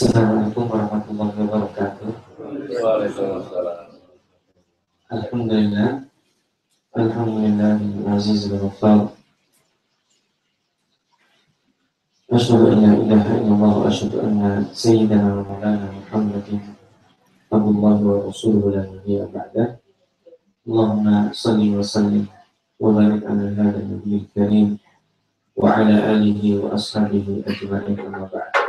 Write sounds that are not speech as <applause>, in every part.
Assalamualaikum warahmatullahi wabarakatuh. Waalaikumsalam. Alhamdulillah. Alhamdulillah aziz wa ghafar. Asyhadu an la ilaha illallah wa asyhadu anna sayyidana wa maulana Muhammadin wa rasuluhu la nabiyya ba'da. Allahumma salli wa sallim wa barik ala hadha nabiyil karim wa ala alihi wa ashabihi ajma'in amma ba'd.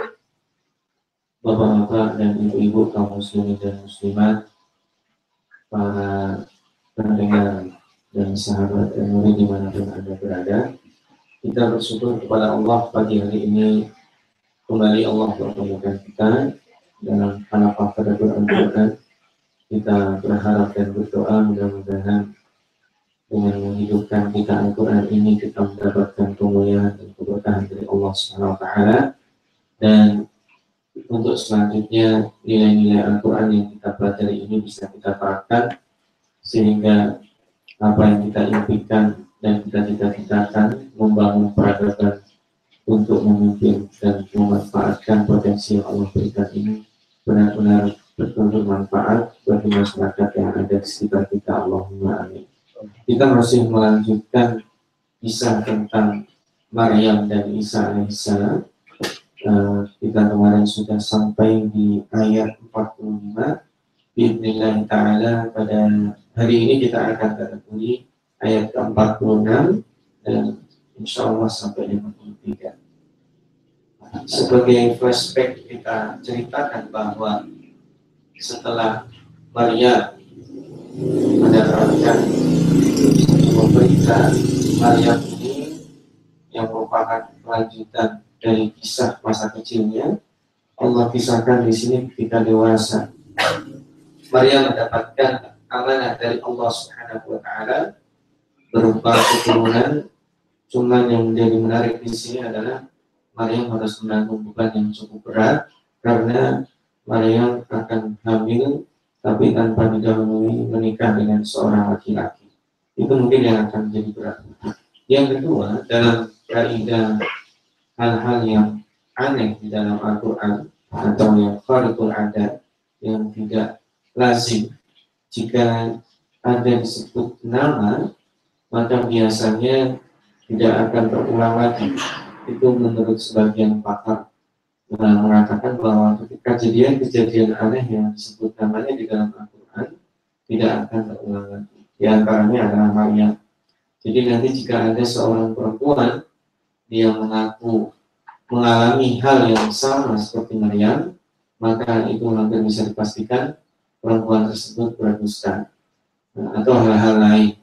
Bapak-bapak dan ibu-ibu kaum muslimin dan muslimat, para pendengar dan sahabat dan murid di mana pun anda berada, kita bersyukur kepada Allah pagi hari ini kembali Allah mempertemukan kita dalam halaqah pada Quran Kita berharap dan berdoa mudah-mudahan dengan menghidupkan kita Al-Quran ini kita mendapatkan kemuliaan dan keberkahan dari Allah Subhanahu wa taala. Dan untuk selanjutnya nilai-nilai Al-Quran yang kita pelajari ini bisa kita terapkan sehingga apa yang kita impikan dan kita cita-citakan membangun peradaban untuk memimpin dan memanfaatkan potensi yang Allah berikan ini benar-benar betul bermanfaat bagi masyarakat yang ada di sekitar kita. Allahumma amin. Kita masih melanjutkan kisah tentang Maryam dan Isa alaihissalam uh, kita kemarin sudah sampai di ayat 45 Bismillah ta'ala pada hari ini kita akan terdahului ayat ke-46 dan insya Allah sampai 53 sebagai flashback kita ceritakan bahwa setelah Maria mendapatkan berita Maria ini yang merupakan kelanjutan dari kisah masa kecilnya Allah kisahkan di sini ketika dewasa. Maria mendapatkan amanah dari Allah Subhanahu wa taala berupa keturunan. Cuman yang menjadi menarik di sini adalah Maria harus menanggung beban yang cukup berat karena Maria akan hamil tapi tanpa didahului menikah dengan seorang laki-laki. Itu mungkin yang akan menjadi berat. Yang kedua dalam kaidah hal-hal yang aneh di dalam Al-Quran atau yang kharikul adat yang tidak lazim. Jika ada disebut nama maka biasanya tidak akan terulang lagi. Itu menurut sebagian pakar mengatakan bahwa ketika kejadian-kejadian aneh yang disebut namanya di dalam Al-Quran tidak akan terulang lagi. Di antaranya adalah Maryam jadi nanti jika ada seorang perempuan dia mengaku mengalami hal yang sama seperti Maryam, maka itu hampir bisa dipastikan perempuan tersebut berdusta nah, atau hal-hal lain.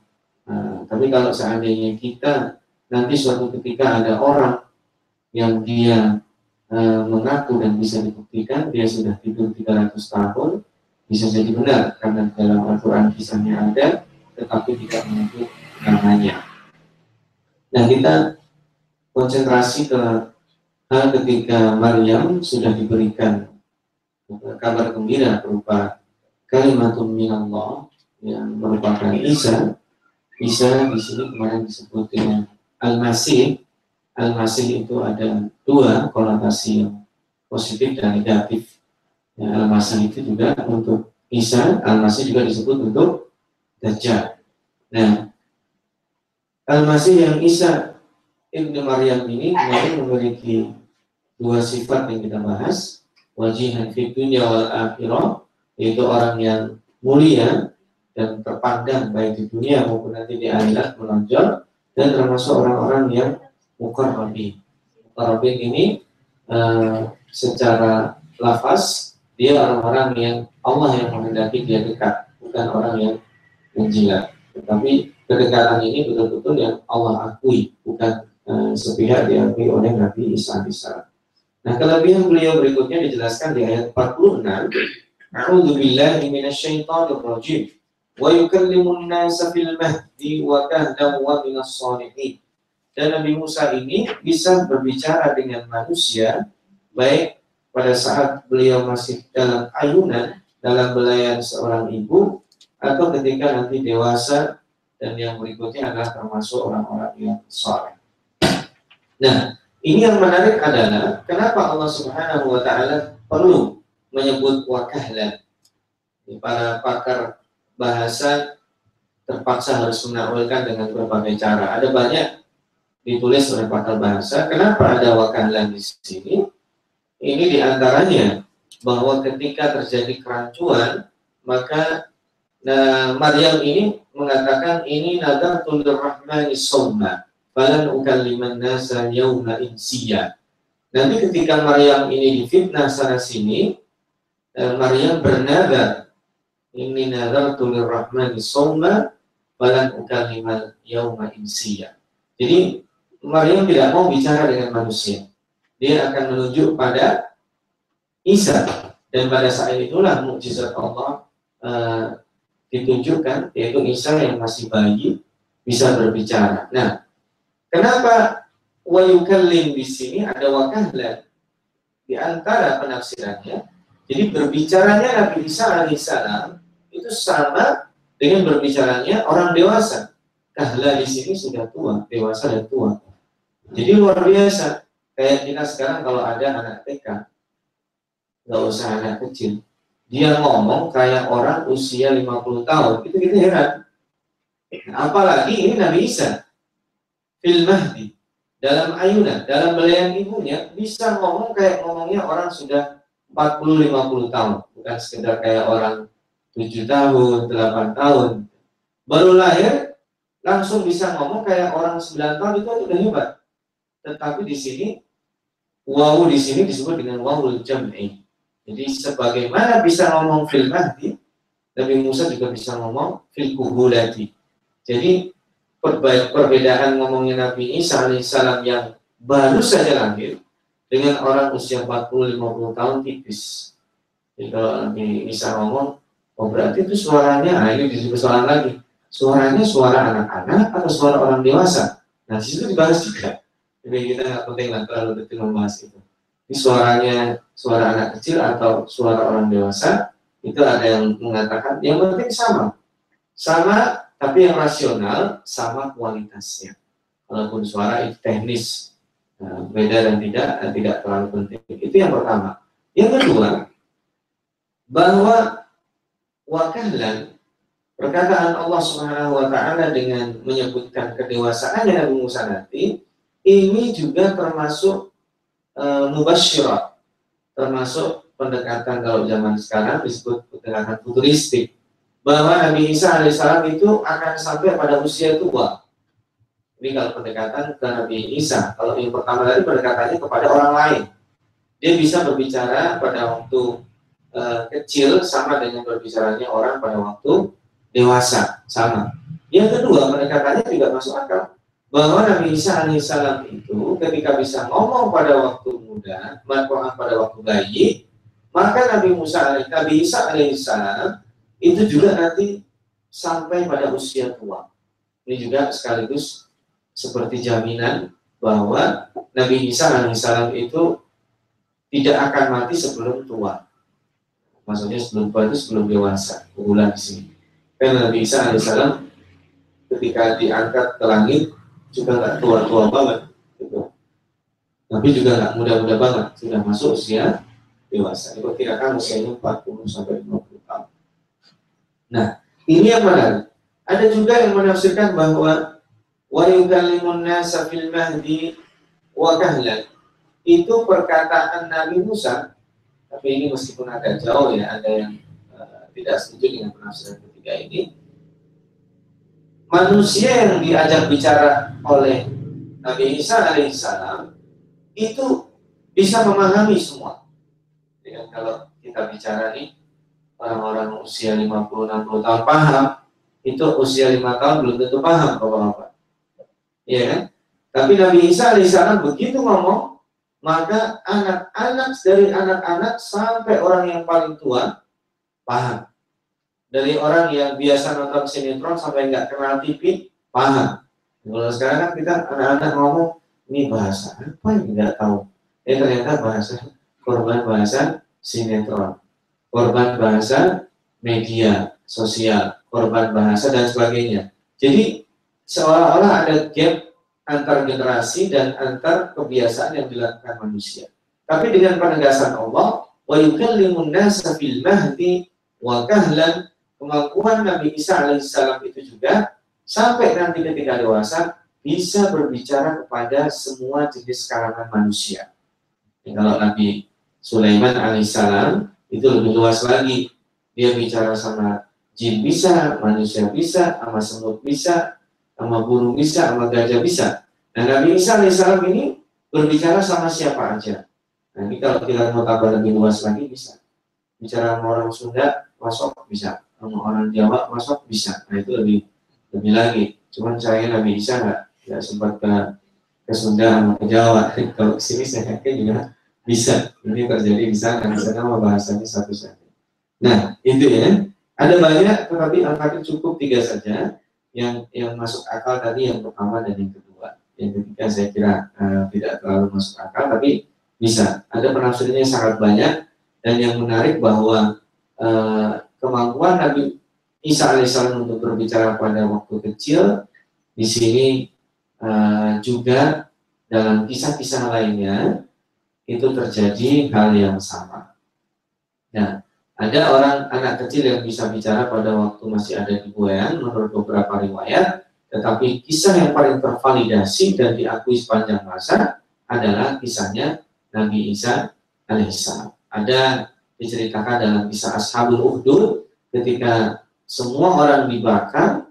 Nah, tapi kalau seandainya kita nanti suatu ketika ada orang yang dia e, mengaku dan bisa dibuktikan dia sudah tidur 300 tahun, bisa jadi benar karena dalam Al-Quran kisahnya ada, tetapi tidak menyebut namanya. Nah kita konsentrasi ke hal ketika Maryam sudah diberikan kabar gembira berupa kalimatun minallah yang merupakan Isa. Isa di sini kemarin disebut dengan Al-Masih. Al-Masih itu ada dua konotasi yang positif dan negatif. Ya, Al-Masih itu juga untuk Isa, Al-Masih juga disebut untuk Dajjal. Nah, Al-Masih yang Isa Ibnu Maryam ini memang memiliki dua sifat yang kita bahas wajihan fi dunya wal akhirah yaitu orang yang mulia dan terpandang baik di dunia maupun nanti di akhirat menonjol dan termasuk orang-orang yang mukarrabin. Mukarrabin ini uh, secara lafaz dia orang-orang yang Allah yang menghendaki dia dekat, bukan orang yang menjilat. Tetapi kedekatan ini betul-betul yang Allah akui, bukan Eh, sepihak diakui oleh Nabi Isa AS. Nah, kelebihan beliau berikutnya dijelaskan di ayat 46. A'udzu billahi minasyaitonir rajim. Wa yukallimun nasa fil mahdi wa kahdan wa minas salihin. Dan Nabi Musa ini bisa berbicara dengan manusia baik pada saat beliau masih dalam ayunan dalam belayan seorang ibu atau ketika nanti dewasa dan yang berikutnya adalah termasuk orang-orang yang soleh. Nah, ini yang menarik adalah kenapa Allah Subhanahu wa taala perlu menyebut wakahlan. Para pakar bahasa terpaksa harus menakwilkan dengan berbagai cara. Ada banyak ditulis oleh pakar bahasa. Kenapa ada wakahlan di sini? Ini di antaranya bahwa ketika terjadi kerancuan, maka nah, Maryam ini mengatakan ini nadar tulur rahmani somma falan ukalliman nasa yauma insiya. Nanti ketika Maryam ini difitnah sana sini, eh, Maryam bernadar ini nadar tulur rahmani somma falan ukalliman yauma insiya. Jadi Maryam tidak mau bicara dengan manusia. Dia akan menunjuk pada Isa dan pada saat itulah mukjizat Allah uh, ditunjukkan yaitu Isa yang masih bayi bisa berbicara. Nah, kenapa wayukallim di sini ada wakahlan di antara penafsirannya. Jadi berbicaranya Nabi Isa alaihissalam itu sama dengan berbicaranya orang dewasa. Kahla di sini sudah tua, dewasa dan tua. Jadi luar biasa. Kayak kita sekarang kalau ada anak TK, nggak usah anak kecil, dia ngomong kayak orang usia 50 tahun, itu kita heran. Apalagi ini Nabi Isa, fil mahdi, dalam ayunan, dalam belayan ibunya, bisa ngomong kayak ngomongnya orang sudah 40-50 tahun, bukan sekedar kayak orang 7 tahun, 8 tahun. Baru lahir, langsung bisa ngomong kayak orang 9 tahun, itu udah hebat. Tetapi di sini, wawu di sini disebut dengan wawul jam'i jadi sebagaimana bisa ngomong fil mahdi, Nabi Musa juga bisa ngomong fil kuhulati. Jadi perbedaan ngomongnya Nabi Isa alaihissalam yang baru saja lahir dengan orang usia 40-50 tahun tipis. Jadi kalau Nabi Isa ngomong, oh berarti itu suaranya, nah ini disebut soalan lagi. Suaranya suara anak-anak atau suara orang dewasa? Nah, di situ dibahas juga. Jadi kita nggak penting lah terlalu detail membahas itu. Ini suaranya suara anak kecil atau suara orang dewasa, itu ada yang mengatakan yang penting sama. Sama, tapi yang rasional sama kualitasnya. Walaupun suara itu teknis, nah, beda dan tidak dan tidak terlalu penting. Itu yang pertama. Yang kedua, bahwa wakahlan perkataan Allah Subhanahu wa taala dengan menyebutkan kedewasaannya Nabi Musa nanti ini juga termasuk uh, termasuk pendekatan kalau zaman sekarang disebut pendekatan futuristik bahwa Nabi Isa alaihissalam itu akan sampai pada usia tua. Ini kalau pendekatan ke Nabi Isa. Kalau yang pertama tadi pendekatannya kepada orang lain. Dia bisa berbicara pada waktu uh, kecil sama dengan berbicaranya orang pada waktu dewasa sama. Yang kedua pendekatannya juga masuk akal bahwa Nabi Isa alaihissalam itu ketika bisa ngomong pada waktu muda, Quran pada waktu bayi, maka Nabi Musa Nabi Isa alaihissalam itu juga nanti sampai pada usia tua. Ini juga sekaligus seperti jaminan bahwa Nabi Isa alaihissalam itu tidak akan mati sebelum tua. Maksudnya sebelum tua itu sebelum dewasa, bulan di sini. Karena Nabi Isa alaihissalam ketika diangkat ke langit juga nggak tua-tua banget gitu. Tapi juga nggak muda-muda banget, sudah masuk usia dewasa. Diperkirakan usianya 40 sampai 50 tahun. Nah, ini yang mana? Ada juga yang menafsirkan bahwa wa yukallimun nasa fil mahdi wa kahlan. Itu perkataan Nabi Musa, tapi ini meskipun agak jauh ya, ada yang uh, tidak setuju dengan penafsiran ketiga ini manusia yang diajak bicara oleh Nabi Isa alaihissalam itu bisa memahami semua. Ya, kalau kita bicara nih orang-orang usia 50-60 tahun paham, itu usia 5 tahun belum tentu paham bapak-bapak. Iya kan? Tapi Nabi Isa alaihissalam begitu ngomong, maka anak-anak dari anak-anak sampai orang yang paling tua paham dari orang yang biasa nonton sinetron sampai nggak kenal TV paham. Kalau sekarang kan kita anak-anak ngomong ini bahasa apa yang nggak tahu. Eh ternyata bahasa korban bahasa sinetron, korban bahasa media sosial, korban bahasa dan sebagainya. Jadi seolah-olah ada gap antar generasi dan antar kebiasaan yang dilakukan manusia. Tapi dengan penegasan Allah, wa yukallimun nasa fil mahdi wa kahlan kemampuan Nabi Isa alaihissalam itu juga sampai nanti ketika dewasa bisa berbicara kepada semua jenis kalangan manusia. Ya, kalau Nabi Sulaiman alaihissalam itu lebih luas lagi. Dia bicara sama jin bisa, manusia bisa, sama semut bisa, sama burung bisa, sama gajah bisa. Nah Nabi Isa alaihissalam ini berbicara sama siapa aja. Nah ini kalau kita mau tambah lebih luas lagi bisa. Bicara sama orang Sunda, masuk bisa. Sama orang Jawa, masuk bisa. Nah itu lebih lebih lagi. Cuman saya Nabi Isa nggak sempat ke ke Sunda sama ke Jawa. <laughs> Kalau ke sini saya yakin juga bisa. Ini terjadi di sana. Di sana bahasanya satu saja. Nah itu ya. Ada banyak, tetapi angkanya cukup tiga saja. Yang yang masuk akal tadi yang pertama dan yang kedua. Yang ketiga saya kira uh, tidak terlalu masuk akal, tapi bisa. Ada penafsirannya sangat banyak dan yang menarik bahwa uh, kemampuan Nabi Isa alaihissalam untuk berbicara pada waktu kecil di sini uh, juga dalam kisah-kisah lainnya itu terjadi hal yang sama. Nah, ada orang anak kecil yang bisa bicara pada waktu masih ada di buayan menurut beberapa riwayat, tetapi kisah yang paling tervalidasi dan diakui sepanjang masa adalah kisahnya Nabi Isa alaihissalam. Ada diceritakan dalam kisah Ashabul Uhdud ketika semua orang dibakar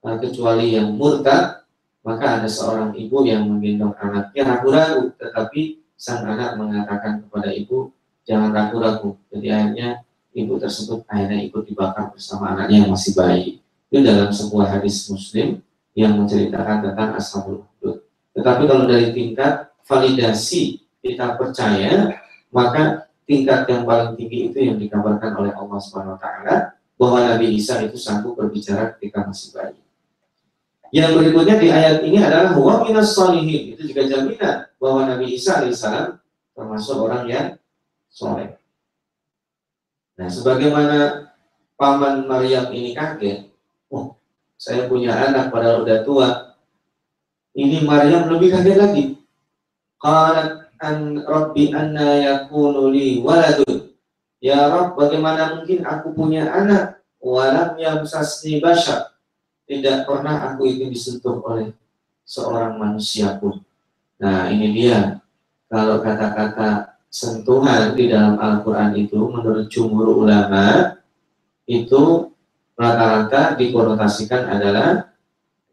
eh, kecuali yang murtad maka ada seorang ibu yang menggendong anaknya ragu-ragu tetapi sang anak mengatakan kepada ibu jangan ragu-ragu jadi akhirnya ibu tersebut akhirnya ikut dibakar bersama anaknya yang masih bayi itu dalam sebuah hadis muslim yang menceritakan tentang ashabul hudud tetapi kalau dari tingkat validasi kita percaya maka tingkat yang paling tinggi itu yang dikabarkan oleh Allah taala bahwa Nabi Isa itu sanggup berbicara ketika masih bayi. Yang berikutnya di ayat ini adalah wa minas solihin. Itu juga jaminan bahwa Nabi Isa alaihissalam termasuk orang yang soleh. Nah, sebagaimana paman Maryam ini kaget, oh, saya punya anak padahal udah tua. Ini Maryam lebih kaget lagi. Qalat an rabbi anna yakunu li waladun Ya Rob, bagaimana mungkin aku punya anak walam yang sasni bashar tidak pernah aku itu disentuh oleh seorang manusia pun. Nah ini dia kalau kata-kata sentuhan di dalam Al-Quran itu menurut jumhur ulama itu rata-rata dikonotasikan adalah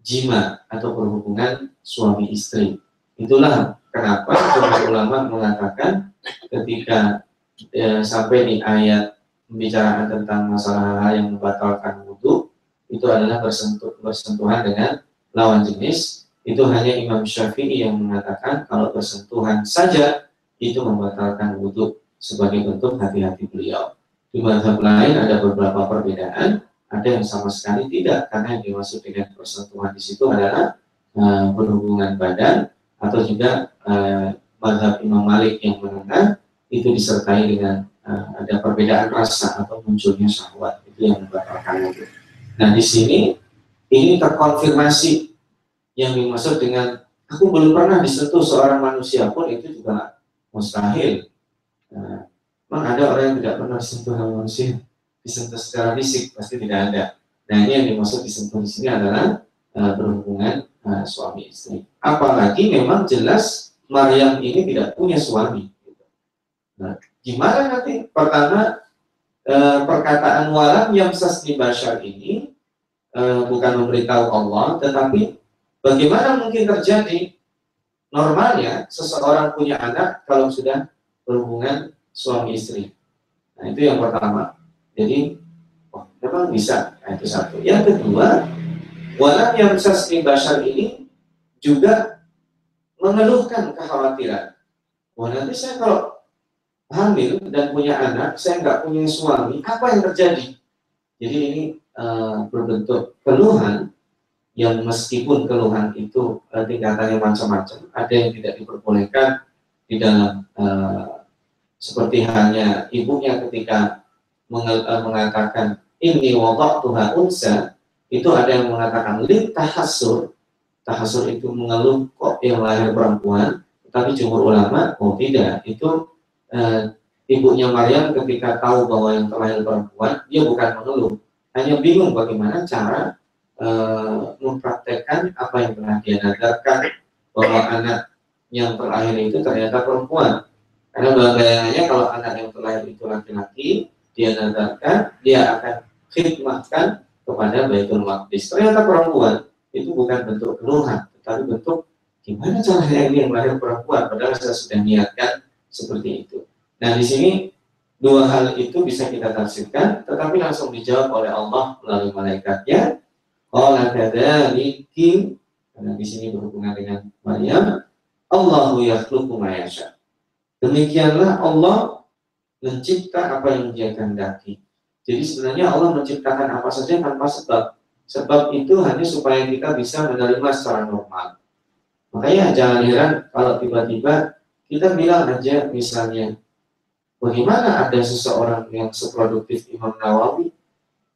jima atau perhubungan suami istri. Itulah kenapa jumhur ulama mengatakan ketika ya, sampai di ayat pembicaraan tentang masalah yang membatalkan wudhu itu adalah bersentuh, bersentuhan dengan lawan jenis itu hanya Imam Syafi'i yang mengatakan kalau bersentuhan saja itu membatalkan wudhu sebagai bentuk hati-hati beliau. Di madhab lain ada beberapa perbedaan, ada yang sama sekali tidak karena yang dimaksud dengan persentuhan di situ adalah uh, berhubungan badan atau juga uh, madhab Imam Malik yang menengah itu disertai dengan uh, ada perbedaan rasa atau munculnya syahwat itu yang membatalkan itu. Nah di sini ini terkonfirmasi yang dimaksud dengan aku belum pernah disentuh seorang manusia pun itu juga mustahil. Nah, memang ada orang yang tidak pernah disentuh manusia, disentuh secara fisik pasti tidak ada. Nah ini yang dimaksud disentuh di sini adalah uh, berhubungan uh, suami istri. Apalagi memang jelas Maryam ini tidak punya suami. Nah, gimana nanti? Pertama, e, perkataan walam yang bashar ini bukan memberitahu Allah, tetapi bagaimana mungkin terjadi normalnya seseorang punya anak kalau sudah berhubungan suami istri. Nah, itu yang pertama. Jadi, oh, memang bisa. Nah, itu satu. Yang kedua, walam yang sasni bashar ini juga mengeluhkan kekhawatiran. Wah, nanti saya kalau hamil dan punya anak, saya nggak punya suami, apa yang terjadi? Jadi ini uh, berbentuk keluhan yang meskipun keluhan itu uh, tingkatannya macam-macam, ada yang tidak diperbolehkan di dalam uh, seperti hanya ibunya ketika mengatakan ini wabak Tuhan unsa itu ada yang mengatakan lin tahasur. Tahasur itu mengeluh kok yang lahir perempuan tapi jumhur ulama? Oh tidak. Itu Eh, ibunya Maryam ketika tahu bahwa yang terlahir perempuan, dia bukan mengeluh, hanya bingung bagaimana cara e, mempraktekkan apa yang pernah dia nadarkan bahwa anak yang terlahir itu ternyata perempuan. Karena bayangannya kalau anak yang terlahir itu laki-laki, dia nadarkan, dia akan khidmatkan kepada Baitul Maqdis. Ternyata perempuan itu bukan bentuk keluhan, tetapi bentuk gimana caranya ini yang lahir perempuan, padahal saya sudah niatkan seperti itu. Nah di sini dua hal itu bisa kita tafsirkan, tetapi langsung dijawab oleh Allah melalui malaikatnya. Allah kadzaliki karena di sini berhubungan dengan Maryam, Allahu yakhluqu ma yasha. Demikianlah Allah mencipta apa yang dia kehendaki. Jadi sebenarnya Allah menciptakan apa saja tanpa sebab. Sebab itu hanya supaya kita bisa menerima secara normal. Makanya jangan heran kalau tiba-tiba kita bilang aja misalnya, bagaimana ada seseorang yang seproduktif Imam Nawawi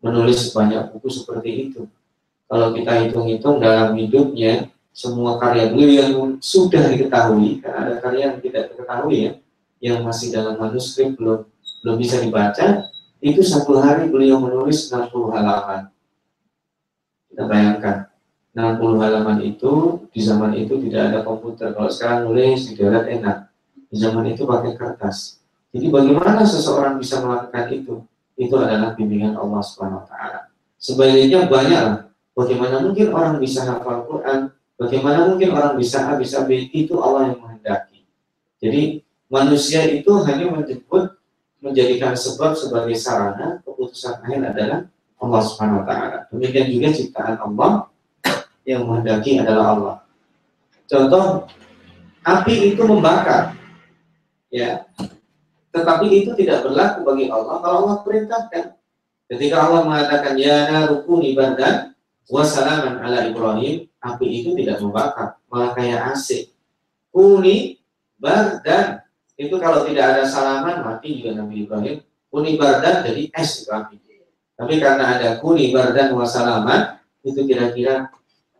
menulis sebanyak buku seperti itu. Kalau kita hitung-hitung dalam hidupnya, semua karya beliau yang sudah diketahui, karena ada karya yang tidak diketahui ya, yang masih dalam manuskrip belum belum bisa dibaca, itu satu hari beliau menulis 60 halaman. Kita bayangkan, 60 halaman itu di zaman itu tidak ada komputer. Kalau sekarang nulis di darat enak. Di zaman itu pakai kertas. Jadi bagaimana seseorang bisa melakukan itu? Itu adalah bimbingan Allah Subhanahu wa taala. Sebaliknya banyak Bagaimana mungkin orang bisa hafal Quran? Bagaimana mungkin orang bisa A, bisa B? Itu Allah yang menghendaki. Jadi manusia itu hanya menyebut menjadikan sebab sebagai sarana keputusan akhir adalah Allah Subhanahu wa taala. Demikian juga ciptaan Allah yang menghendaki adalah Allah. Contoh api itu membakar. Ya. Tetapi itu tidak berlaku bagi Allah kalau Allah perintahkan. Ketika Allah mengatakan ya narukuni bardan Wassalaman ala Ibrahim, api itu tidak membakar, malah kayak AC. Kuni bardan, itu kalau tidak ada salaman, mati juga Nabi Ibrahim. Kuni bardan jadi es itu api. Tapi karena ada kuni bardan wassalaman, itu kira-kira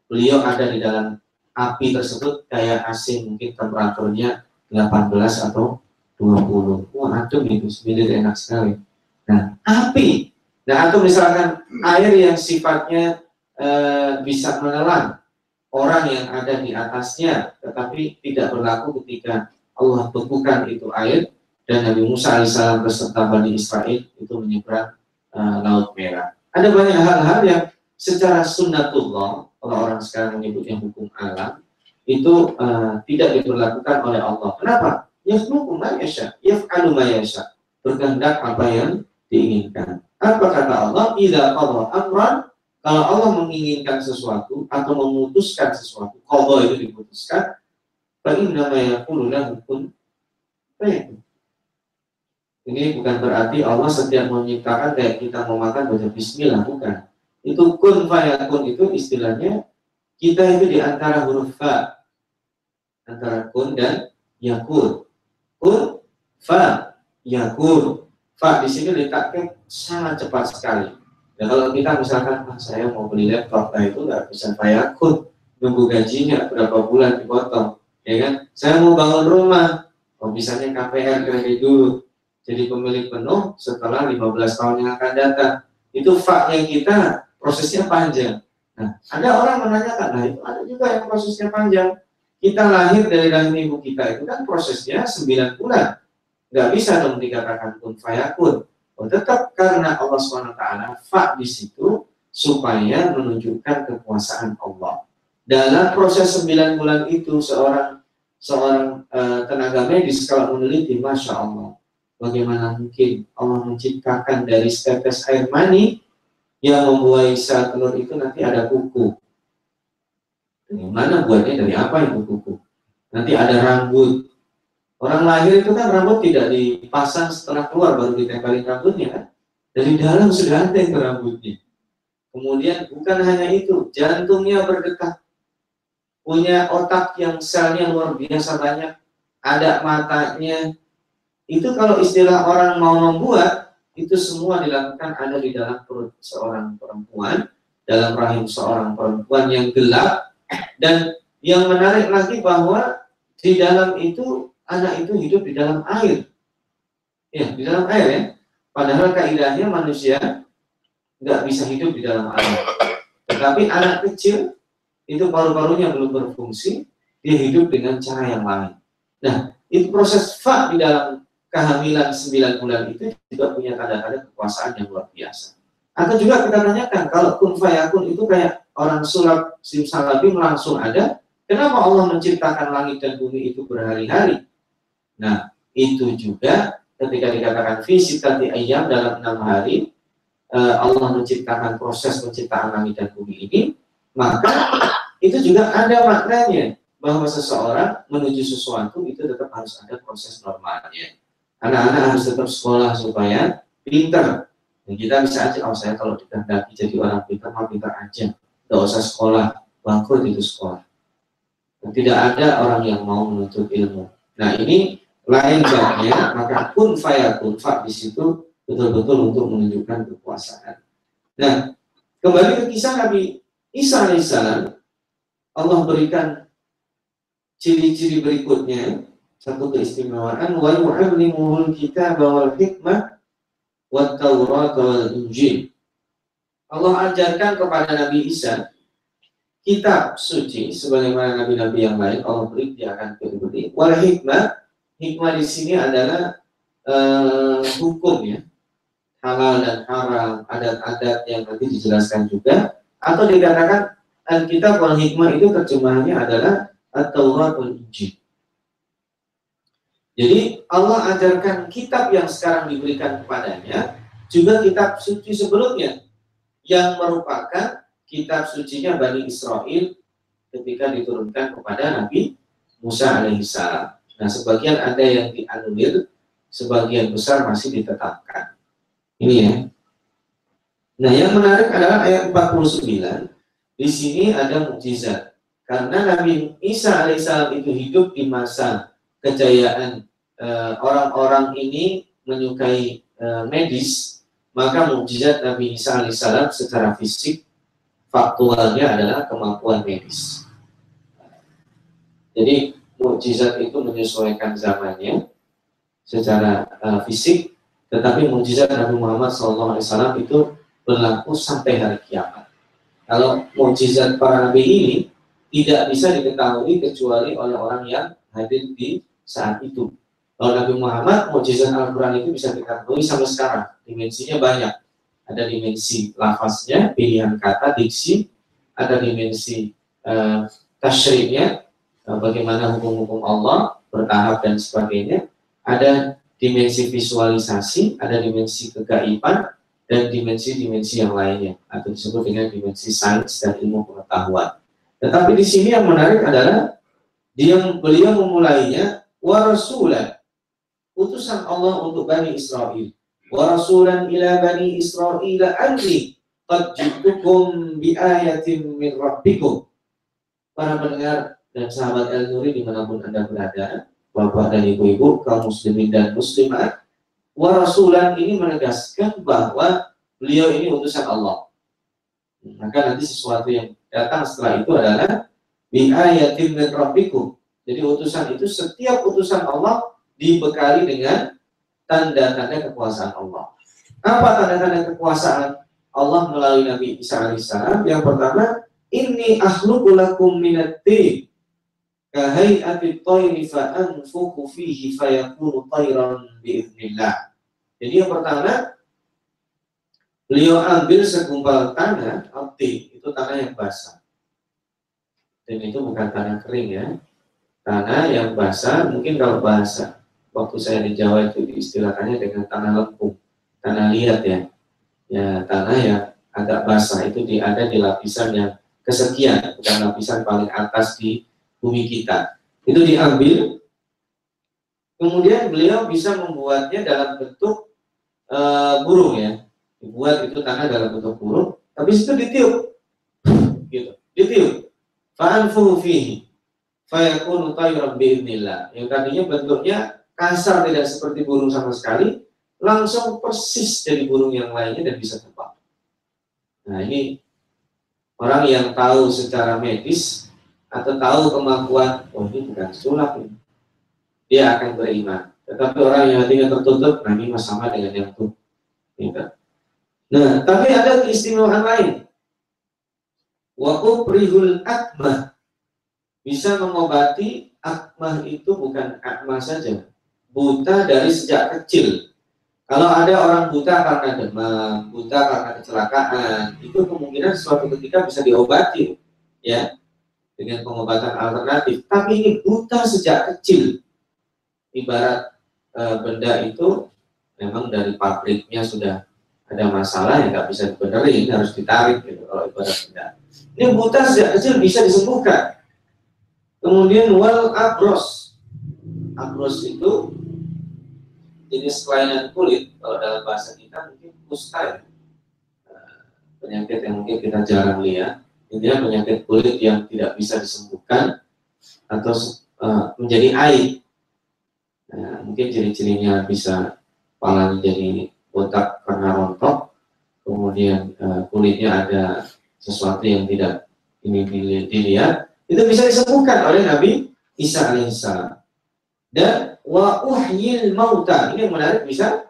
beliau ada di dalam api tersebut kayak AC mungkin temperaturnya 18 atau 20. Wah, adem itu, sebenarnya enak sekali. Nah, api. Nah, atau misalkan air yang sifatnya e, bisa menelan orang yang ada di atasnya, tetapi tidak berlaku ketika Allah bekukan itu air dan Nabi Musa alaihissalam beserta Bani Israel itu menyeberang e, Laut Merah. Ada banyak hal-hal yang secara sunnatullah, kalau orang sekarang menyebutnya hukum alam, itu uh, tidak diberlakukan oleh Allah. Kenapa? Yafluku ma yasha, yaf'alu ma yasha. Berkehendak apa yang diinginkan. Apa kata Allah? Idza qadha amran kalau Allah menginginkan sesuatu atau memutuskan sesuatu, kalau itu diputuskan, bagi namanya lahu kun Ini bukan berarti Allah setiap menciptakan kayak kita mau makan baca bismillah, bukan. Itu kun fayakun itu istilahnya kita itu di antara huruf fa antara kun dan yakun. Kun fa yakun. Fa di sini letaknya sangat cepat sekali Ya kalau kita misalkan ah, saya mau beli laptop, nah itu nggak bisa payakun, nunggu gajinya berapa bulan dipotong, ya kan? Saya mau bangun rumah, oh misalnya KPR kredit dulu, jadi pemilik penuh setelah 15 tahun yang akan datang. Itu faknya kita prosesnya panjang. Nah, ada orang menanyakan, nah itu ada juga yang prosesnya panjang. Kita lahir dari dalam ibu kita itu kan prosesnya 9 bulan. Nggak bisa dong dikatakan pun fayakun Oh, tetap karena Allah SWT fa di situ supaya menunjukkan kekuasaan Allah. Dalam proses 9 bulan itu seorang seorang uh, tenaga medis kalau meneliti, masya Allah, bagaimana mungkin Allah menciptakan dari setetes air mani yang membuai sel telur itu nanti ada kuku. Dari mana buatnya dari apa itu kuku? Nanti ada rambut, Orang lahir itu kan rambut tidak dipasang setelah keluar baru ditempelin rambutnya kan. Dari dalam sudah ada itu rambutnya. Kemudian bukan hanya itu, jantungnya berdetak. Punya otak yang selnya luar biasa banyak. Ada matanya. Itu kalau istilah orang mau membuat, itu semua dilakukan ada di dalam perut seorang perempuan, dalam rahim seorang perempuan yang gelap. Dan yang menarik lagi bahwa di dalam itu anak itu hidup di dalam air. Ya, di dalam air ya. Padahal kaidahnya manusia nggak bisa hidup di dalam air. Tetapi anak kecil itu paru-parunya belum berfungsi, dia hidup dengan cara yang lain. Nah, itu proses fa di dalam kehamilan 9 bulan itu juga punya tanda-tanda kekuasaan yang luar biasa. Atau juga kita tanyakan, kalau kun fayakun itu kayak orang sulap simsalabim langsung ada, kenapa Allah menciptakan langit dan bumi itu berhari-hari? Nah, itu juga ketika dikatakan tadi ayam dalam enam hari, eh, Allah menciptakan proses penciptaan langit dan bumi ini, maka itu juga ada maknanya bahwa seseorang menuju sesuatu itu tetap harus ada proses normalnya. Anak-anak harus tetap sekolah supaya pinter, dan kita bisa aja, oh saya kalau dikehendaki jadi orang pintar, mau pintar aja. Tidak usah sekolah, bangkrut itu sekolah. Dan tidak ada orang yang mau menuntut ilmu. Nah ini lain babnya, maka pun fayakun, fa di situ betul-betul untuk menunjukkan kekuasaan. Nah, kembali ke kisah Nabi Isa alaihissalam, Allah berikan ciri-ciri berikutnya, satu keistimewaan, wa yu'allimuhul kitab wal hikmah wa Taurat wal Injil. Allah ajarkan kepada Nabi Isa kitab suci sebagaimana nabi-nabi yang lain Allah beri dia akan beri wal hikmah hikmah di sini adalah uh, hukum ya. Halal dan haram adat-adat yang nanti dijelaskan juga. Atau dikatakan Alkitab wal hikmah itu terjemahannya adalah At-Taurat wal Injil. Jadi Allah ajarkan kitab yang sekarang diberikan kepadanya juga kitab suci sebelumnya yang merupakan kitab sucinya Bani Israel ketika diturunkan kepada Nabi Musa alaihissalam. Nah, sebagian ada yang dianulir, sebagian besar masih ditetapkan. Ini ya. Nah, yang menarik adalah ayat 49. Di sini ada mukjizat. Karena Nabi Isa alaihissalam itu hidup di masa kejayaan eh, orang-orang uh, ini menyukai uh, medis, maka mukjizat Nabi Isa alaihissalam secara fisik faktualnya adalah kemampuan medis. Jadi mukjizat itu menyesuaikan zamannya secara uh, fisik, tetapi mukjizat Nabi Muhammad SAW itu berlaku sampai hari kiamat. Kalau mukjizat para nabi ini tidak bisa diketahui kecuali oleh orang yang hadir di saat itu. Kalau Nabi Muhammad, mujizat Al-Quran itu bisa temui sampai sekarang. Dimensinya banyak. Ada dimensi lafaznya, pilihan kata, diksi, ada dimensi uh, tasyriknya, uh, bagaimana hukum-hukum Allah, bertahap dan sebagainya. Ada dimensi visualisasi, ada dimensi kegaiban, dan dimensi-dimensi yang lainnya, atau disebut dengan dimensi sains dan ilmu pengetahuan. Tetapi di sini yang menarik adalah dia beliau memulainya warasulan utusan Allah untuk Bani Israel. Wa rasulan ila Bani Israel anni qad jitukum bi ayatin min rabbikum. Para pendengar dan sahabat El Nuri di mana pun Anda berada, Bapak dan Ibu-Ibu, kaum muslimin dan muslimat, wa rasulan ini menegaskan bahwa beliau ini utusan Allah. Maka nanti sesuatu yang datang setelah itu adalah bi ayatin min rabbikum. Jadi utusan itu setiap utusan Allah dibekali dengan tanda-tanda kekuasaan Allah. Apa tanda-tanda kekuasaan Allah melalui Nabi Isa alaihissalam? Yang pertama, ini akhluqu lakum minat-tin kahayati tayri fa fihi fayakunu tayran biiznillah. Jadi yang pertama, beliau ambil segumpal tanah, aktif, itu tanah yang basah. Dan itu bukan tanah kering ya. Tanah yang basah, mungkin kalau basah waktu saya di Jawa itu diistilahkannya dengan tanah lempung, tanah liat ya. Ya, tanah yang agak basah itu di, ada di lapisan yang kesekian, bukan lapisan paling atas di bumi kita. Itu diambil, kemudian beliau bisa membuatnya dalam bentuk e, burung ya. Dibuat itu tanah dalam bentuk burung, tapi itu ditiup. Gitu, ditiup. Fa'anfuhu fihi fayakunu. Yang tadinya bentuknya kasar tidak seperti burung sama sekali, langsung persis dari burung yang lainnya dan bisa terbang. Nah ini orang yang tahu secara medis atau tahu kemampuan, oh ini bukan sulap ini. Dia akan beriman. Tetapi orang yang hatinya tertutup, nah ini sama dengan yang tuh. Ya. Nah, tapi ada keistimewaan lain. Wa ubrihul akmah. Bisa mengobati akmah itu bukan akmah saja. Buta dari sejak kecil. Kalau ada orang buta karena demam, buta karena kecelakaan, itu kemungkinan suatu ketika bisa diobati, ya, dengan pengobatan alternatif. Tapi ini buta sejak kecil, ibarat e, benda itu memang dari pabriknya sudah ada masalah yang nggak bisa dibenerin, harus ditarik gitu kalau ibarat benda. Ini buta sejak kecil bisa disembuhkan. Kemudian wal abros, abros itu jenis kelainan kulit kalau dalam bahasa kita mungkin kusta. Eh, penyakit yang mungkin kita jarang lihat intinya penyakit kulit yang tidak bisa disembuhkan atau uh, menjadi air nah, mungkin ciri-cirinya bisa kepala jadi botak karena rontok kemudian uh, kulitnya ada sesuatu yang tidak ini dilihat itu bisa disembuhkan oleh Nabi Isa alaihissalam dan wa uhyil mauta. Ini yang menarik bisa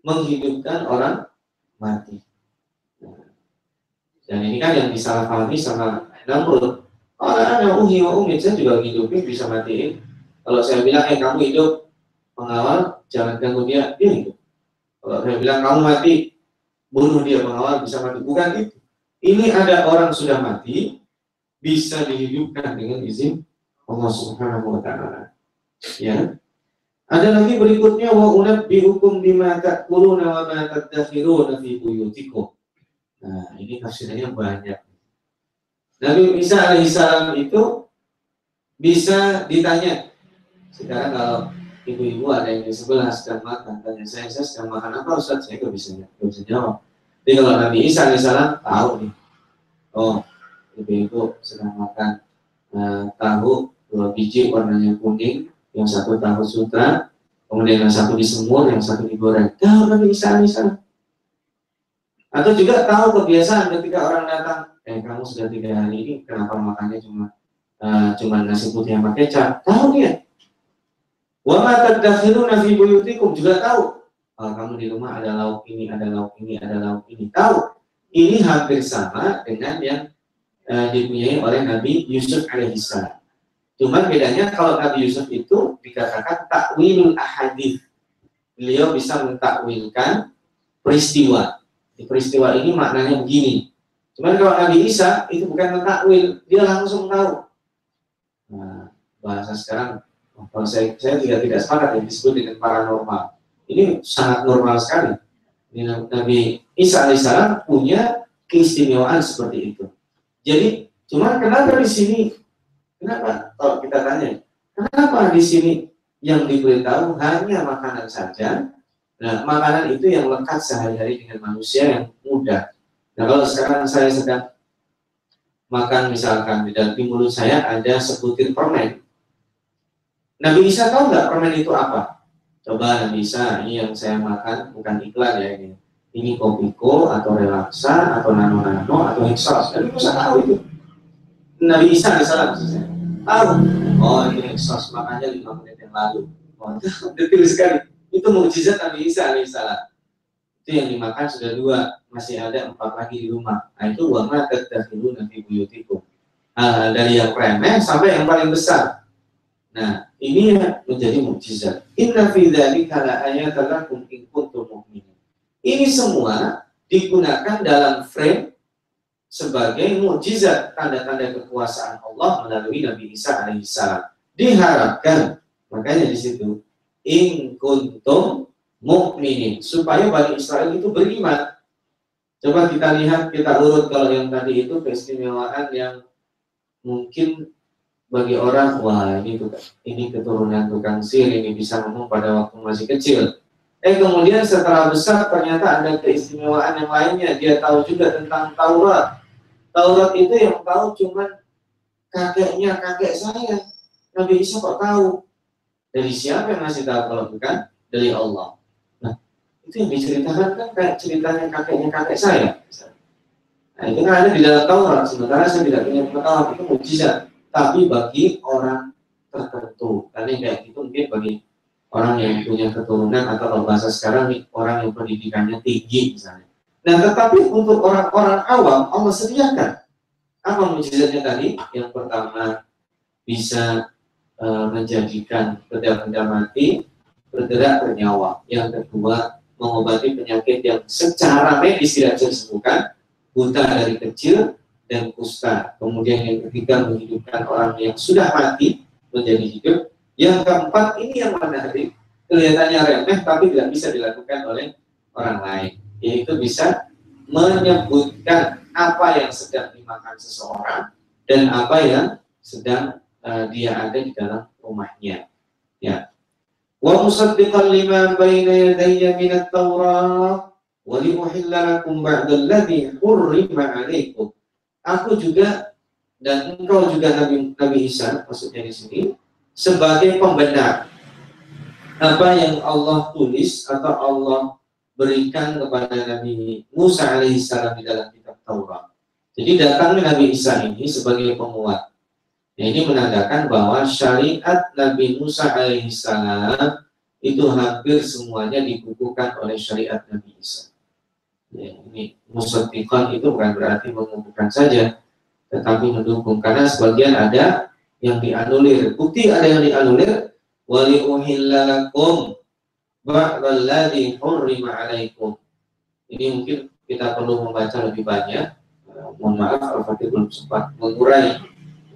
menghidupkan orang mati. Dan ini kan yang disalahpahami sama Namrud. Orang yang uhi wa umit, saya juga hidupin bisa matiin. Kalau saya bilang, eh kamu hidup, pengawal, jangan ganggu dia, dia hidup. Kalau saya bilang, kamu mati, bunuh dia, pengawal bisa mati. Bukan itu. Ini ada orang sudah mati, bisa dihidupkan dengan izin Allah Subhanahu wa taala. Ya. Ada lagi berikutnya wa unabbiukum bima ta'kuluna wa ma tadakhiruna fi buyutikum. Nah, ini tafsirannya banyak. Nabi Isa alaihissalam itu bisa ditanya. Sekarang kalau ibu-ibu ada yang di sebelah sedang makan, tanya saya, saya sedang makan apa Ustaz? Saya nggak bisa, nggak bisa jawab. Jadi kalau Nabi Isa alaihissalam tahu nih, oh ibu-ibu sedang makan uh, tahu dua biji warnanya kuning, yang satu tahu sutra, kemudian yang satu disemur, yang satu digoreng. Tahu kan bisa bisa. Atau juga tahu kebiasaan ketika orang datang, eh kamu sudah tiga hari ini kenapa makannya cuma uh, cuma nasi putih sama kecap? Tahu dia. Wa ma tadakhiruna fi buyutikum juga tahu. Oh, kamu di rumah ada lauk ini, ada lauk ini, ada lauk ini. Tahu. Ini hampir sama dengan yang uh, dipunyai oleh Nabi Yusuf alaihissalam. Cuman bedanya kalau Nabi Yusuf itu dikatakan takwilul ahadith. Beliau bisa mentakwilkan peristiwa. Di peristiwa ini maknanya begini. Cuman kalau Nabi Isa itu bukan mentakwil, dia langsung tahu. Nah, bahasa sekarang kalau saya, saya juga tidak sepakat yang disebut dengan paranormal. Ini sangat normal sekali. Nabi Isa alaihissalam punya keistimewaan seperti itu. Jadi, cuman kenapa di sini Kenapa? Kalau kita tanya, kenapa di sini yang diberitahu hanya makanan saja? Nah, makanan itu yang lekat sehari-hari dengan manusia yang mudah. Nah, kalau sekarang saya sedang makan misalkan di dalam mulut saya ada sebutir permen. Nabi Isa tahu nggak permen itu apa? Coba Nabi Isa, ini yang saya makan bukan iklan ya ini. Ini Kopiko atau Relaxa atau Nano Nano atau Exos. Nabi Isa tahu itu. Nabi Isa misalnya tahu oh ini exhaust makanya lima menit yang lalu oh, <laughs> detil sekali itu mukjizat Nabi Isa alaihissalam itu yang dimakan sudah dua masih ada empat lagi di rumah. Nah itu wama dulu nanti buyutikum. Uh, dari yang remeh sampai yang paling besar. Nah ini menjadi mukjizat. Inna fi dzalika la ayatan ini semua digunakan dalam frame sebagai mukjizat tanda-tanda kekuasaan Allah melalui Nabi Isa alaihissalam. Diharapkan makanya di situ in kuntum mukminin supaya Bani Israel itu beriman. Coba kita lihat kita urut kalau yang tadi itu keistimewaan yang mungkin bagi orang wah ini ini keturunan tukang sihir ini bisa ngomong pada waktu masih kecil. Eh kemudian setelah besar ternyata ada keistimewaan yang lainnya. Dia tahu juga tentang Taurat, Taurat itu yang tahu cuma kakeknya kakek saya. Nabi Isa kok tahu? Dari siapa yang masih tahu kalau bukan dari Allah? Nah, itu yang diceritakan kan kayak ceritanya kakeknya kakek saya. Nah, itu kan ada di dalam Taurat. Sementara saya tidak punya pengetahuan itu mujizat. Tapi bagi orang tertentu, karena kayak itu mungkin bagi orang yang punya keturunan atau kalau bahasa sekarang orang yang pendidikannya tinggi misalnya. Nah, tetapi untuk orang-orang awam Allah sediakan apa mujizatnya tadi? Yang pertama bisa e, menjadikan benda-benda mati bergerak bernyawa. Yang kedua mengobati penyakit yang secara medis tidak bisa disembuhkan, buta dari kecil dan kusta. Kemudian yang ketiga menghidupkan orang yang sudah mati menjadi hidup. Yang keempat ini yang menarik, kelihatannya remeh tapi tidak bisa dilakukan oleh orang lain, yaitu bisa menyebutkan apa yang sedang dimakan seseorang dan apa yang sedang uh, dia ada di dalam rumahnya. Ya. Wa musaddiqan lima baina yadayya min at-Taurat wa liuhilla lakum ba'da alladhi hurrima 'alaykum aku juga dan engkau juga Nabi Nabi Isa maksudnya di sini sebagai pembenar apa yang Allah tulis atau Allah berikan kepada Nabi Musa alaihissalam di dalam kitab Taurat. Jadi datangnya Nabi Isa ini sebagai penguat. Ini menandakan bahwa syariat Nabi Musa alaihissalam itu hampir semuanya dibukukan oleh syariat Nabi Isa. Ya, ini musaddiqan itu bukan berarti mengumpulkan saja, tetapi mendukung. Karena sebagian ada yang dianulir. Bukti ada yang dianulir. Wali uhillalakum ba'dalladhi hurrima alaikum. Ini mungkin kita perlu membaca lebih banyak. Uh, mohon maaf, Al-Fatih belum sempat mengurai,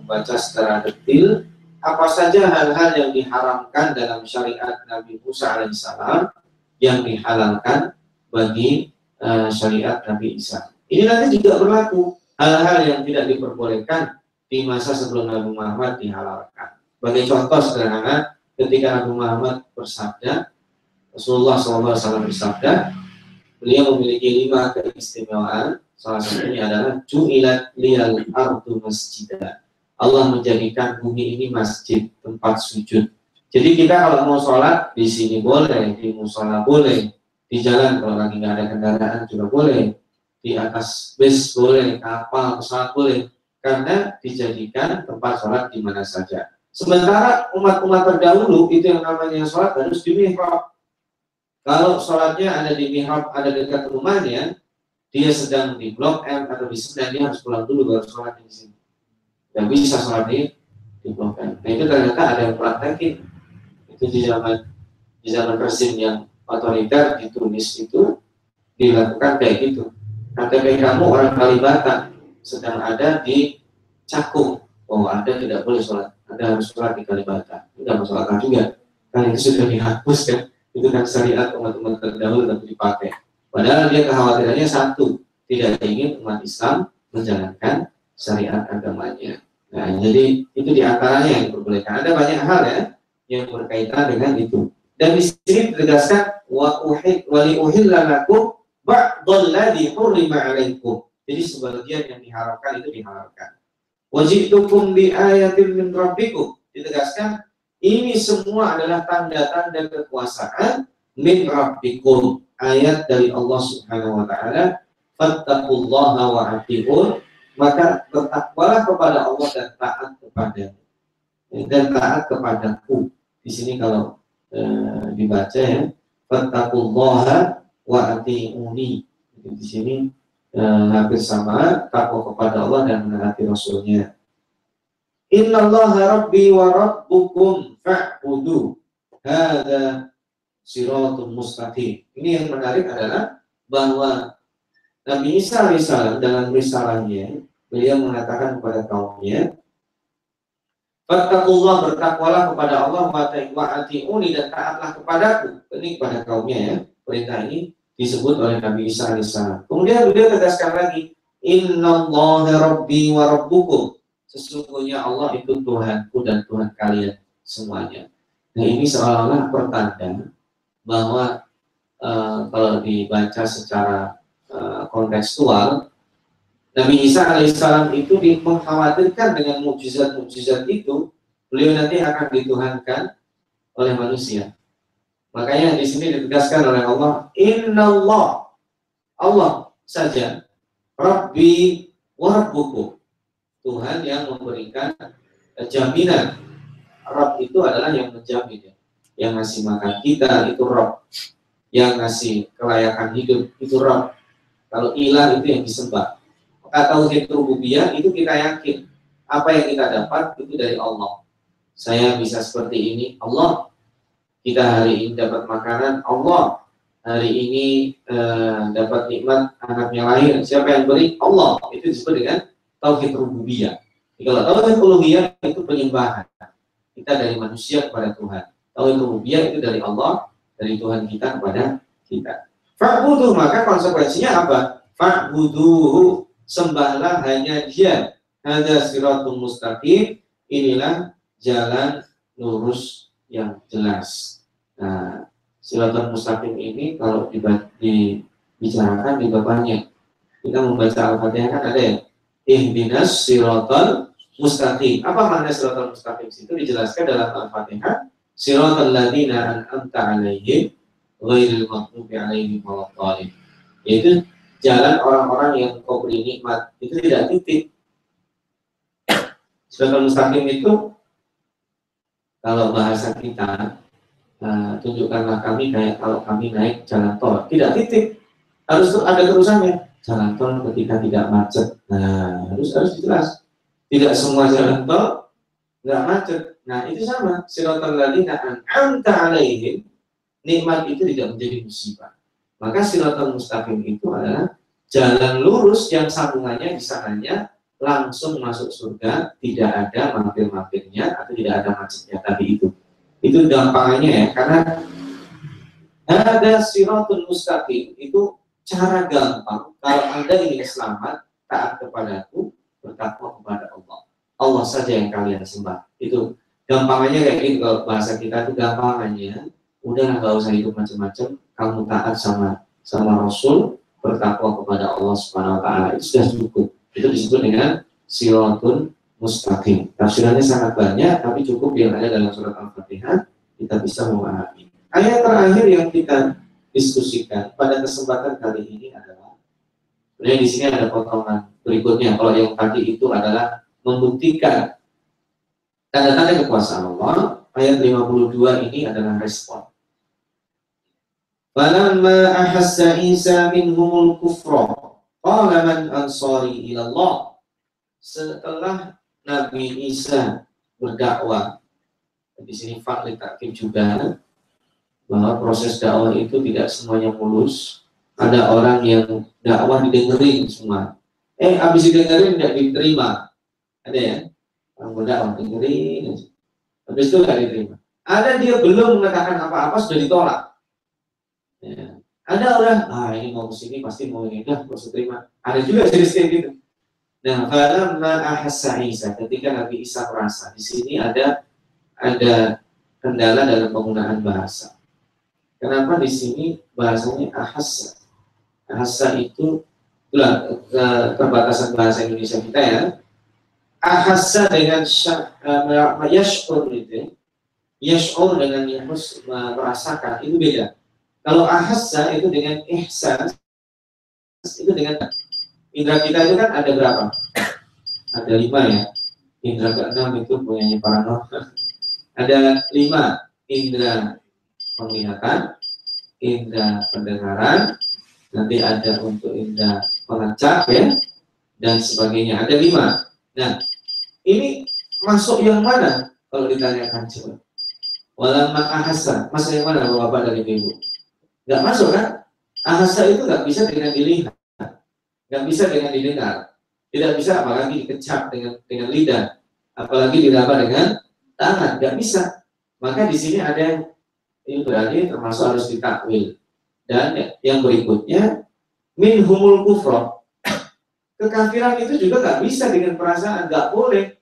membaca secara detail apa saja hal-hal yang diharamkan dalam syariat Nabi Musa alaihissalam yang dihalalkan bagi uh, syariat Nabi Isa. Ini nanti juga berlaku hal-hal yang tidak diperbolehkan di masa sebelum Nabi Muhammad dihalalkan. Bagi contoh sederhana, ketika Nabi Muhammad bersabda, Rasulullah SAW bersabda, beliau memiliki lima keistimewaan. Salah satunya adalah ju'ilat liyal ardu masjidah. Allah menjadikan bumi ini masjid, tempat sujud. Jadi kita kalau mau sholat di sini boleh, di musola boleh, di jalan kalau lagi nggak ada kendaraan juga boleh di atas bus boleh kapal pesawat boleh. Karena dijadikan tempat sholat di mana saja. Sementara umat-umat terdahulu itu yang namanya sholat harus di mihrab. Kalau sholatnya ada di mihrab ada dekat rumahnya dia sedang di blok M atau di Sedan dia harus pulang dulu baru sholat di sini dan bisa sholat di di nah itu ternyata ada yang praktekin itu di zaman di zaman rezim yang otoriter di Tunis itu dilakukan kayak gitu. KTP kamu orang Kalibata sedang ada di Cakung. Oh, Anda tidak boleh sholat. Anda harus sholat di Kalibata. Tidak masalah juga. Kan itu sudah dihapus kan. Itu kan syariat umat-umat terdahulu tapi dipakai. Padahal dia kekhawatirannya satu. Tidak ingin umat Islam menjalankan syariat agamanya. Nah, jadi itu di antaranya yang diperbolehkan. Ada banyak hal ya yang berkaitan dengan itu. Dan di sini ditegaskan wa uhid wa li uhilla lakum ba'dal ladzi hurrima 'alaikum. Jadi sebagian yang diharapkan itu dihalalkan. Wajibtukum bi ayatin min rabbikum. Ditegaskan ini semua adalah tanda-tanda kekuasaan min rabbikum. Ayat dari Allah Subhanahu wa taala, fattaqullaha wa atiun. Maka bertakwalah kepada Allah dan taat kepada dan taat kepadaku. Di sini kalau Eh, dibaca ya fattaqullaha wa atiuni. Di sini eh, hampir sama takwa kepada Allah dan menaati Rasulnya. Innallaha rabbi wa rabbukum fa'budu. Hada siratul mustaqim. Ini yang menarik adalah bahwa Nabi Isa alaihissalam dalam risalahnya beliau mengatakan kepada kaumnya Fattakullah bertakwalah kepada Allah wa ati'uni dan taatlah kepadaku. Ini kepada kaumnya ya. Perintah ini disebut oleh Nabi Isa alaihissalam. Kemudian beliau tegaskan lagi, Inna Allah Rabbi wa Rabbukum. Sesungguhnya Allah itu Tuhanku dan Tuhan kalian semuanya. Nah ini seolah-olah pertanda bahwa uh, kalau dibaca secara uh, kontekstual Nabi Isa alaihissalam itu mengkhawatirkan dengan mukjizat-mukjizat itu, beliau nanti akan dituhankan oleh manusia. Makanya di sini ditegaskan oleh Allah, Inna Allah, Allah saja, Rabbi wa Tuhan yang memberikan jaminan. Rabb itu adalah yang menjamin. Ya. Yang ngasih makan kita itu roh. Yang ngasih kelayakan hidup itu roh. Kalau ilah itu yang disembah. Tauhid rububiyah itu kita yakin apa yang kita dapat itu dari Allah. Saya bisa seperti ini, Allah. Kita hari ini dapat makanan, Allah. Hari ini eh, dapat nikmat anaknya lahir, siapa yang beri? Allah. Itu disebut dengan tauhid rububiyah. Kalau tauhid uluhiyah itu penyembahan. Kita dari manusia kepada Tuhan. Tauhid rububiyah itu dari Allah, dari Tuhan kita kepada kita. Fa'budu maka konsekuensinya apa? Fa'buduhu sembahlah hanya dia. Ada siratul mustaqim. Inilah jalan lurus yang jelas. Nah, siratul mustaqim ini kalau dibicarakan juga banyak. Kita membaca Al-Fatihah kan ada ya. Ihdinas siratul mustaqim. Apa makna siratal mustaqim? Itu dijelaskan dalam Al-Fatihah. Siratal ladina an'amta alaihim ghairil maghdubi alaihim waladdallin. Yaitu jalan orang-orang yang kau beri nikmat. Itu tidak titik. Siratal mustaqim itu kalau bahasa kita uh, tunjukkanlah kami kayak kalau kami naik jalan tol. Tidak titik. Harus ada terusannya. Jalan tol ketika tidak macet. Nah, harus harus jelas tidak semua jalan tol nggak macet. Nah itu sama. Siratal ladina an'amta alaihim. Nikmat itu tidak menjadi musibah. Maka siratal mustaqim itu adalah jalan lurus yang sambungannya bisa hanya langsung masuk surga, tidak ada mampir-mampirnya atau tidak ada macetnya tadi itu. Itu gampangannya ya, karena ada siratul mustaqim itu cara gampang kalau Anda ingin selamat taat kepadaku bertakwa kepada Allah. Allah saja yang kalian sembah. Itu gampangannya kayak gitu kalau bahasa kita itu gampangannya udah nggak usah hidup macam-macam, kamu taat sama sama Rasul, bertakwa kepada Allah Subhanahu wa taala. Itu sudah cukup. Itu disebut dengan silatun mustaqim. Tafsirannya sangat banyak, tapi cukup yang ada dalam surat Al-Fatihah kita bisa memahami. Ayat terakhir yang kita diskusikan pada kesempatan kali ini adalah sebenarnya di sini ada potongan berikutnya kalau yang tadi itu adalah membuktikan tanda-tanda kekuasaan Allah ayat 52 ini adalah respon Falamma ahassa Isa minhumul kufra qala man ansari ila Allah setelah Nabi Isa berdakwah di sini fakta takkim juga bahwa proses dakwah itu tidak semuanya mulus ada orang yang dakwah didengerin semua Eh, habis didengerin tidak diterima. Ada ya? Orang orang dengerin. Habis itu nggak diterima. Ada dia belum mengatakan apa-apa sudah ditolak. Ya. Ada orang, ah ini mau ke sini pasti mau ini dah, harus terima. Ada juga jenis kayak gitu. Nah, falamma ahassa Isa, ketika Nabi Isa merasa di sini ada ada kendala dalam penggunaan bahasa. Kenapa di sini bahasanya ahassa? Ahassa itu itulah keterbatasan bahasa Indonesia kita ya ahassa dengan uh, yashur itu yashur dengan yahus merasakan itu beda kalau ahassa itu dengan ihsan itu dengan indra kita itu kan ada berapa? Ada lima ya. Indra keenam itu punyanya para ada lima indra penglihatan indra pendengaran nanti ada untuk indra pengacak ya dan sebagainya. Ada lima. Nah ini masuk yang mana? Kalau ditanyakan coba. Walama ahasa masuk yang mana bapak dari ibu nggak masuk kan? Ahasa itu nggak bisa dengan dilihat. Nggak bisa dengan didengar. Tidak bisa apalagi dikecap dengan dengan lidah. Apalagi diraba dengan tangan. Nggak bisa. Maka di sini ada yang ini berarti termasuk harus ditakwil. Dan yang berikutnya min humul kufro. Kekafiran itu juga nggak bisa dengan perasaan, nggak boleh.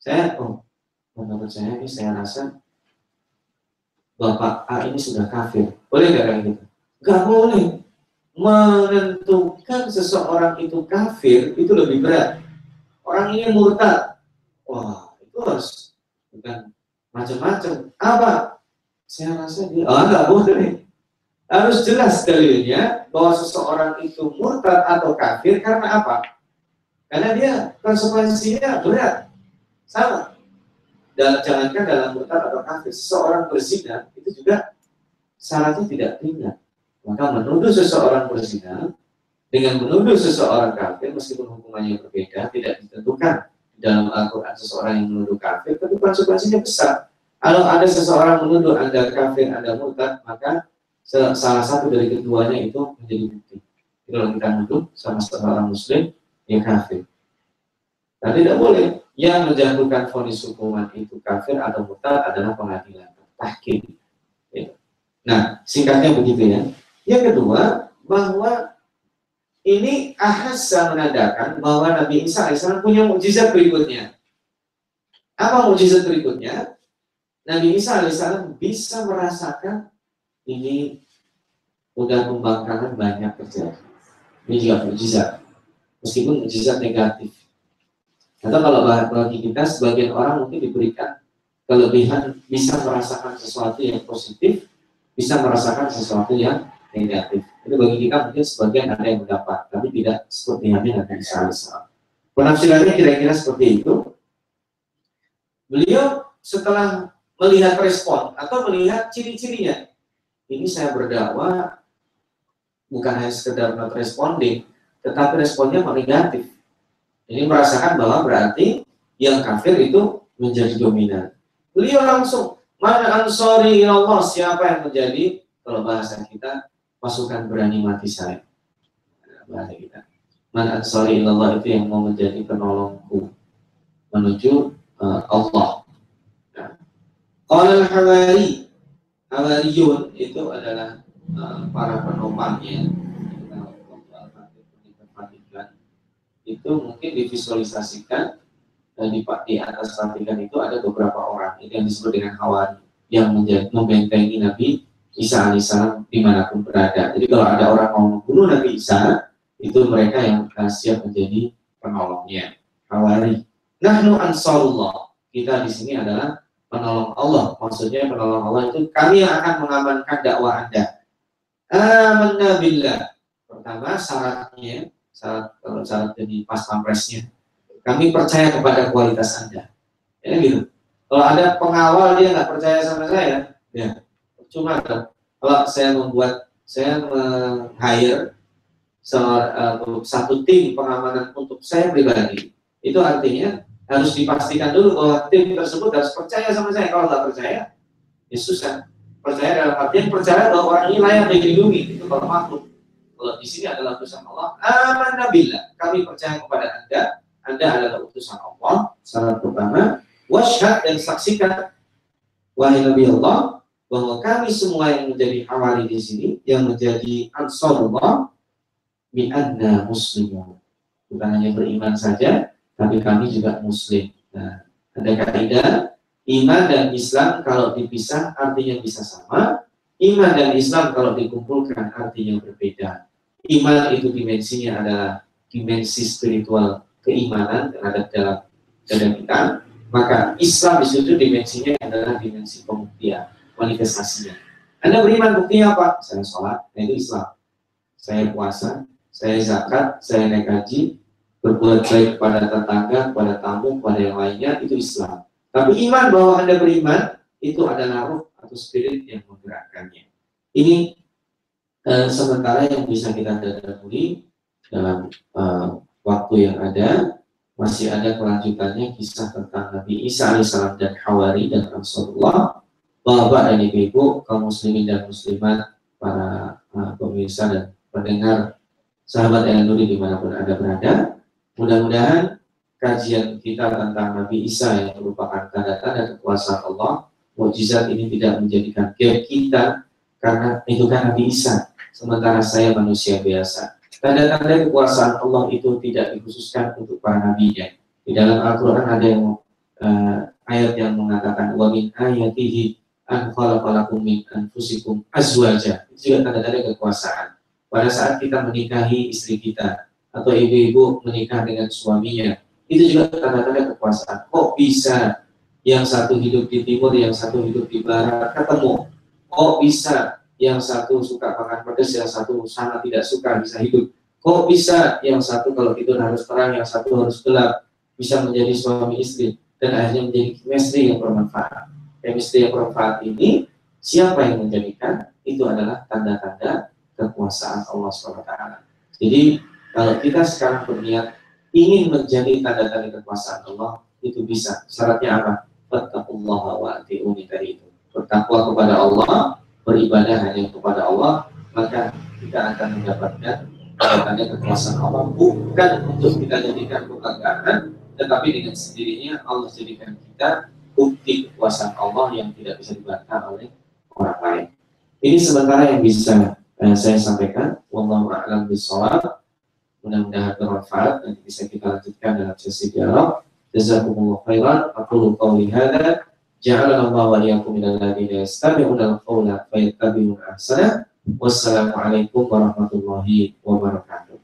Saya, oh, menurut saya ini saya rasa Bapak A ini sudah kafir. Boleh nggak kayak gitu? Nggak boleh. Menentukan seseorang itu kafir itu lebih berat. Orang ini murtad. Wah, itu harus bukan macam-macam. Apa? Saya rasa dia, oh nggak boleh harus jelas dalilnya bahwa seseorang itu murtad atau kafir karena apa? Karena dia konsekuensinya berat. Sama. Dalam jangankan dalam murtad atau kafir, seseorang berzina itu juga syaratnya tidak ringan. Maka menuduh seseorang berzina dengan menuduh seseorang kafir meskipun hukumannya berbeda tidak ditentukan dalam Al-Quran seseorang yang menuduh kafir tapi konsekuensinya besar. Kalau ada seseorang menuduh anda kafir, anda murtad, maka salah satu dari keduanya itu menjadi bukti. Kalau kita menuduh sama seorang muslim, yang kafir. Nah, tidak boleh. Yang menjatuhkan vonis hukuman itu kafir atau murtad adalah pengadilan tahkim. Ya. Nah, singkatnya begitu ya. Yang kedua, bahwa ini ahasa menandakan bahwa Nabi Isa AS punya mukjizat berikutnya. Apa mukjizat berikutnya? Nabi Isa AS bisa merasakan ini udah pembangkangan banyak terjadi. Ini juga mukjizat. Meskipun mukjizat negatif. Atau kalau bagi kita, sebagian orang mungkin diberikan kelebihan bisa merasakan sesuatu yang positif, bisa merasakan sesuatu yang negatif. Itu bagi kita mungkin sebagian ada yang mendapat, tapi tidak seperti yang Nabi Isa Penafsirannya kira-kira seperti itu. Beliau setelah melihat respon atau melihat ciri-cirinya, ini saya berdakwah bukan hanya sekedar not responding, tetapi responnya negatif. Ini merasakan bahwa berarti yang kafir itu menjadi dominan. Beliau langsung, mana ansori Allah, siapa yang menjadi, kalau bahasa kita, pasukan berani mati saya. Bahasa kita. Mana ansori Allah itu yang mau menjadi penolongku menuju uh, Allah. Nah. Kalau hawari, hawariyun itu adalah uh, para penopangnya itu mungkin divisualisasikan dan di, di atas ratikan itu ada beberapa orang itu yang disebut dengan kawan yang menjadi membentengi Nabi Isa alaihissalam di mana pun berada. Jadi kalau ada orang mau membunuh Nabi Isa, itu mereka yang siap menjadi penolongnya. Hawari. Nahnu ansarullah. Kita di sini adalah penolong Allah. Maksudnya penolong Allah itu kami yang akan mengamankan dakwah Anda. Amanna billah. Pertama syaratnya saat kalau saat jadi pas pampresnya. Kami percaya kepada kualitas anda. Ya gitu. Kalau ada pengawal dia nggak percaya sama saya ya. Cuma kan? Kalau saya membuat saya meng-hire uh, satu tim pengamanan untuk saya pribadi itu artinya harus dipastikan dulu bahwa tim tersebut harus percaya sama saya. Kalau nggak percaya ya susah. Percaya dalam artian percaya bahwa orang ini layak dilindungi. Itu kalau makhluk kalau di sini adalah utusan Allah, aman nabilah. Kami percaya kepada Anda, Anda adalah utusan Allah. Syarat pertama, wasyhad dan saksikan wahai Nabi Allah bahwa kami semua yang menjadi awali di sini, yang menjadi ansarullah, bi anna muslimun. Bukan hanya beriman saja, tapi kami juga muslim. Nah, ada kaidah iman dan Islam kalau dipisah artinya bisa sama, iman dan Islam kalau dikumpulkan artinya berbeda iman itu dimensinya adalah dimensi spiritual keimanan terhadap dalam kita, maka Islam di situ dimensinya adalah dimensi pembuktian, manifestasinya. Anda beriman buktinya apa? Saya sholat, nah itu Islam. Saya puasa, saya zakat, saya naik haji, berbuat baik kepada tetangga, kepada tamu, kepada yang lainnya, itu Islam. Tapi iman bahwa Anda beriman, itu adalah roh atau spirit yang menggerakkannya. Ini uh, sementara yang bisa kita dahului dalam uh, waktu yang ada masih ada kelanjutannya kisah tentang Nabi Isa alaihissalam dan Hawari dan Rasulullah. Bapak dan Ibu-ibu kaum muslimin dan muslimat para uh, pemirsa dan pendengar sahabat yang nuri di mana pun anda berada. Mudah-mudahan kajian kita tentang Nabi Isa yang merupakan tanda-tanda kekuasaan Allah mukjizat ini tidak menjadikan kita karena itu kan Nabi Isa sementara saya manusia biasa. Tanda-tanda kekuasaan Allah itu tidak dikhususkan untuk para nabinya. Di dalam Al-Quran ada yang uh, ayat yang mengatakan wa min ayatihi an khalaqalakum min anfusikum azwaja. Itu juga tanda-tanda kekuasaan. Pada saat kita menikahi istri kita atau ibu-ibu menikah dengan suaminya, itu juga tanda-tanda kekuasaan. Kok bisa yang satu hidup di timur, yang satu hidup di barat ketemu? Kok bisa yang satu suka makan pedas, yang satu sangat tidak suka bisa hidup. Kok bisa yang satu kalau tidur harus terang, yang satu harus gelap, bisa menjadi suami istri. dan akhirnya menjadi chemistry yang bermanfaat. Chemistry yang bermanfaat ini siapa yang menjadikan itu adalah tanda-tanda kekuasaan Allah SWT. Jadi kalau kita sekarang berniat ingin menjadi tanda-tanda kekuasaan Allah itu bisa. Syaratnya apa? Tadi itu. Bertakwa kepada Allah, beribadah hanya kepada Allah, maka kita akan mendapatkan tanda-tanda kekuasaan Allah bukan untuk kita jadikan kebanggaan, tetapi dengan sendirinya Allah jadikan kita bukti kekuasaan Allah yang tidak bisa dibantah oleh orang lain. Ini sementara yang bisa eh, saya sampaikan. Wallahu a'lam bishawab. Mudah-mudahan bermanfaat dan bisa kita lanjutkan dalam sesi dialog. Jazakumullah khairan. Aku qawli hadza. Ja'alana Allah minal ladzina yastami'una al-qawla ahsana. Wassalamualaikum warahmatullahi wabarakatuh.